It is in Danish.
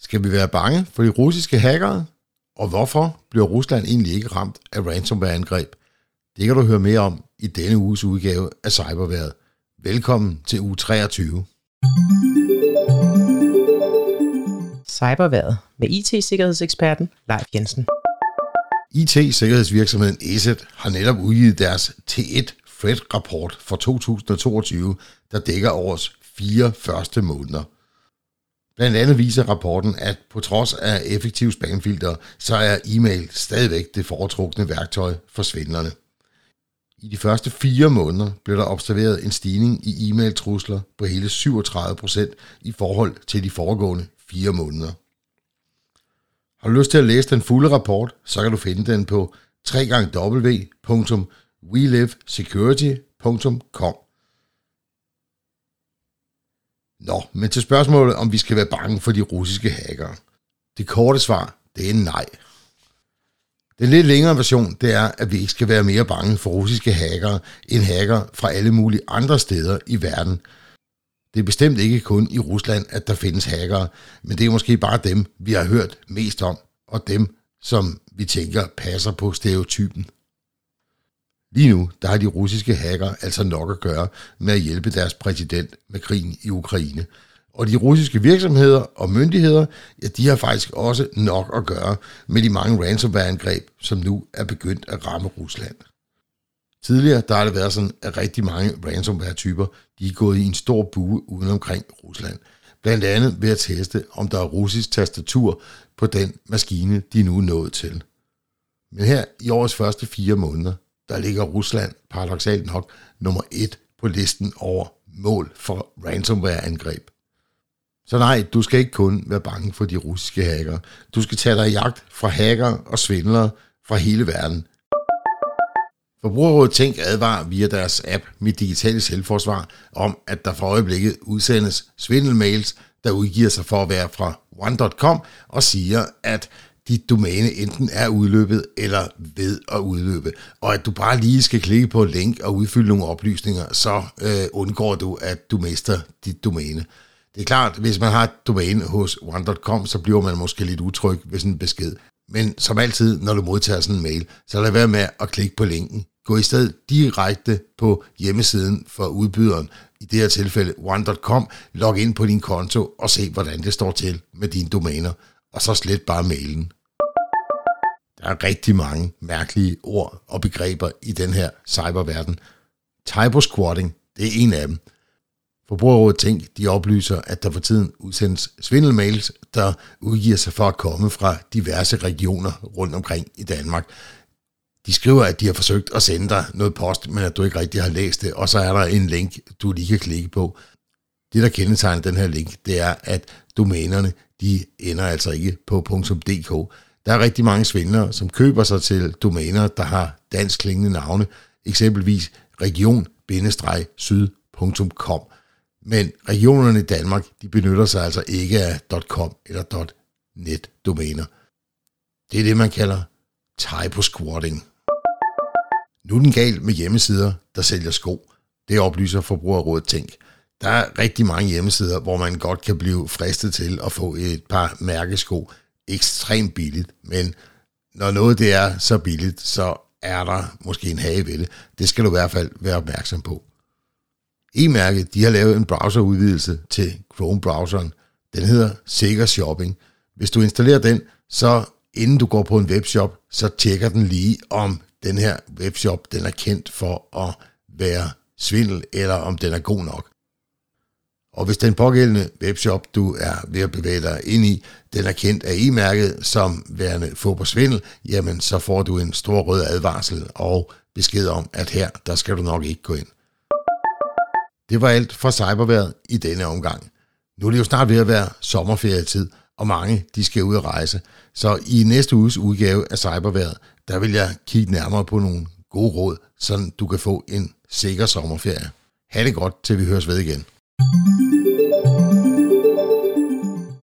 Skal vi være bange for de russiske hackere? Og hvorfor bliver Rusland egentlig ikke ramt af ransomware-angreb? Det kan du høre mere om i denne uges udgave af Cyberværet. Velkommen til uge 23. Cyberværet med IT-sikkerhedseksperten Leif Jensen. IT-sikkerhedsvirksomheden ESET har netop udgivet deres T1 Threat-rapport for 2022, der dækker årets fire første måneder – Blandt andet viser rapporten, at på trods af effektive spamfilter, så er e-mail stadigvæk det foretrukne værktøj for svindlerne. I de første fire måneder blev der observeret en stigning i e-mail-trusler på hele 37% i forhold til de foregående fire måneder. Har du lyst til at læse den fulde rapport, så kan du finde den på www.welivesecurity.com. Nå, men til spørgsmålet, om vi skal være bange for de russiske hackere. Det korte svar, det er nej. Den lidt længere version, det er, at vi ikke skal være mere bange for russiske hackere end hacker fra alle mulige andre steder i verden. Det er bestemt ikke kun i Rusland, at der findes hackere, men det er måske bare dem, vi har hørt mest om, og dem, som vi tænker passer på stereotypen. Lige nu der har de russiske hacker altså nok at gøre med at hjælpe deres præsident med krigen i Ukraine. Og de russiske virksomheder og myndigheder, ja, de har faktisk også nok at gøre med de mange ransomware-angreb, som nu er begyndt at ramme Rusland. Tidligere der har det været sådan, at rigtig mange ransomware-typer de er gået i en stor bue uden omkring Rusland. Blandt andet ved at teste, om der er russisk tastatur på den maskine, de nu er nået til. Men her i årets første fire måneder, der ligger Rusland paradoxalt nok nummer et på listen over mål for ransomware-angreb. Så nej, du skal ikke kun være bange for de russiske hacker. Du skal tage dig i jagt fra hacker og svindlere fra hele verden. Forbrugerrådet Tænk advarer via deres app Mit Digitale Selvforsvar om, at der for øjeblikket udsendes svindelmails, der udgiver sig for at være fra one.com og siger, at dit domæne enten er udløbet eller ved at udløbe, og at du bare lige skal klikke på et link og udfylde nogle oplysninger, så øh, undgår du, at du mister dit domæne. Det er klart, hvis man har et domæne hos one.com, så bliver man måske lidt utryg ved sådan en besked. Men som altid, når du modtager sådan en mail, så lad være med at klikke på linken. Gå i stedet direkte på hjemmesiden for udbyderen, i det her tilfælde one.com, log ind på din konto og se, hvordan det står til med dine domæner, og så slet bare mailen. Der er rigtig mange mærkelige ord og begreber i den her cyberverden. Cybersquatting, det er en af dem. Forbrugerrådet Tænk, de oplyser, at der for tiden udsendes svindelmails, der udgiver sig for at komme fra diverse regioner rundt omkring i Danmark. De skriver, at de har forsøgt at sende dig noget post, men at du ikke rigtig har læst det, og så er der en link, du lige kan klikke på. Det, der kendetegner den her link, det er, at domænerne, de ender altså ikke på .dk. Der er rigtig mange svindlere, som køber sig til domæner, der har dansk klingende navne, eksempelvis region-syd.com. Men regionerne i Danmark, de benytter sig altså ikke af .com eller .net domæner. Det er det, man kalder typo-squatting. Nu er den galt med hjemmesider, der sælger sko. Det oplyser Forbrugerrådet Tænk. Der er rigtig mange hjemmesider, hvor man godt kan blive fristet til at få et par mærkesko ekstremt billigt, men når noget det er så billigt, så er der måske en hage ved det. Det skal du i hvert fald være opmærksom på. E-mærket, de har lavet en browserudvidelse til Chrome-browseren. Den hedder Sikker Shopping. Hvis du installerer den, så inden du går på en webshop, så tjekker den lige, om den her webshop den er kendt for at være svindel, eller om den er god nok. Og hvis den pågældende webshop, du er ved at bevæge dig ind i, den er kendt af e-mærket som værende få på svindel, jamen så får du en stor rød advarsel og besked om, at her, der skal du nok ikke gå ind. Det var alt fra cyberværet i denne omgang. Nu er det jo snart ved at være sommerferietid, og mange de skal ud og rejse. Så i næste uges udgave af cyberværet, der vil jeg kigge nærmere på nogle gode råd, så du kan få en sikker sommerferie. Ha' det godt, til vi høres ved igen. Thank you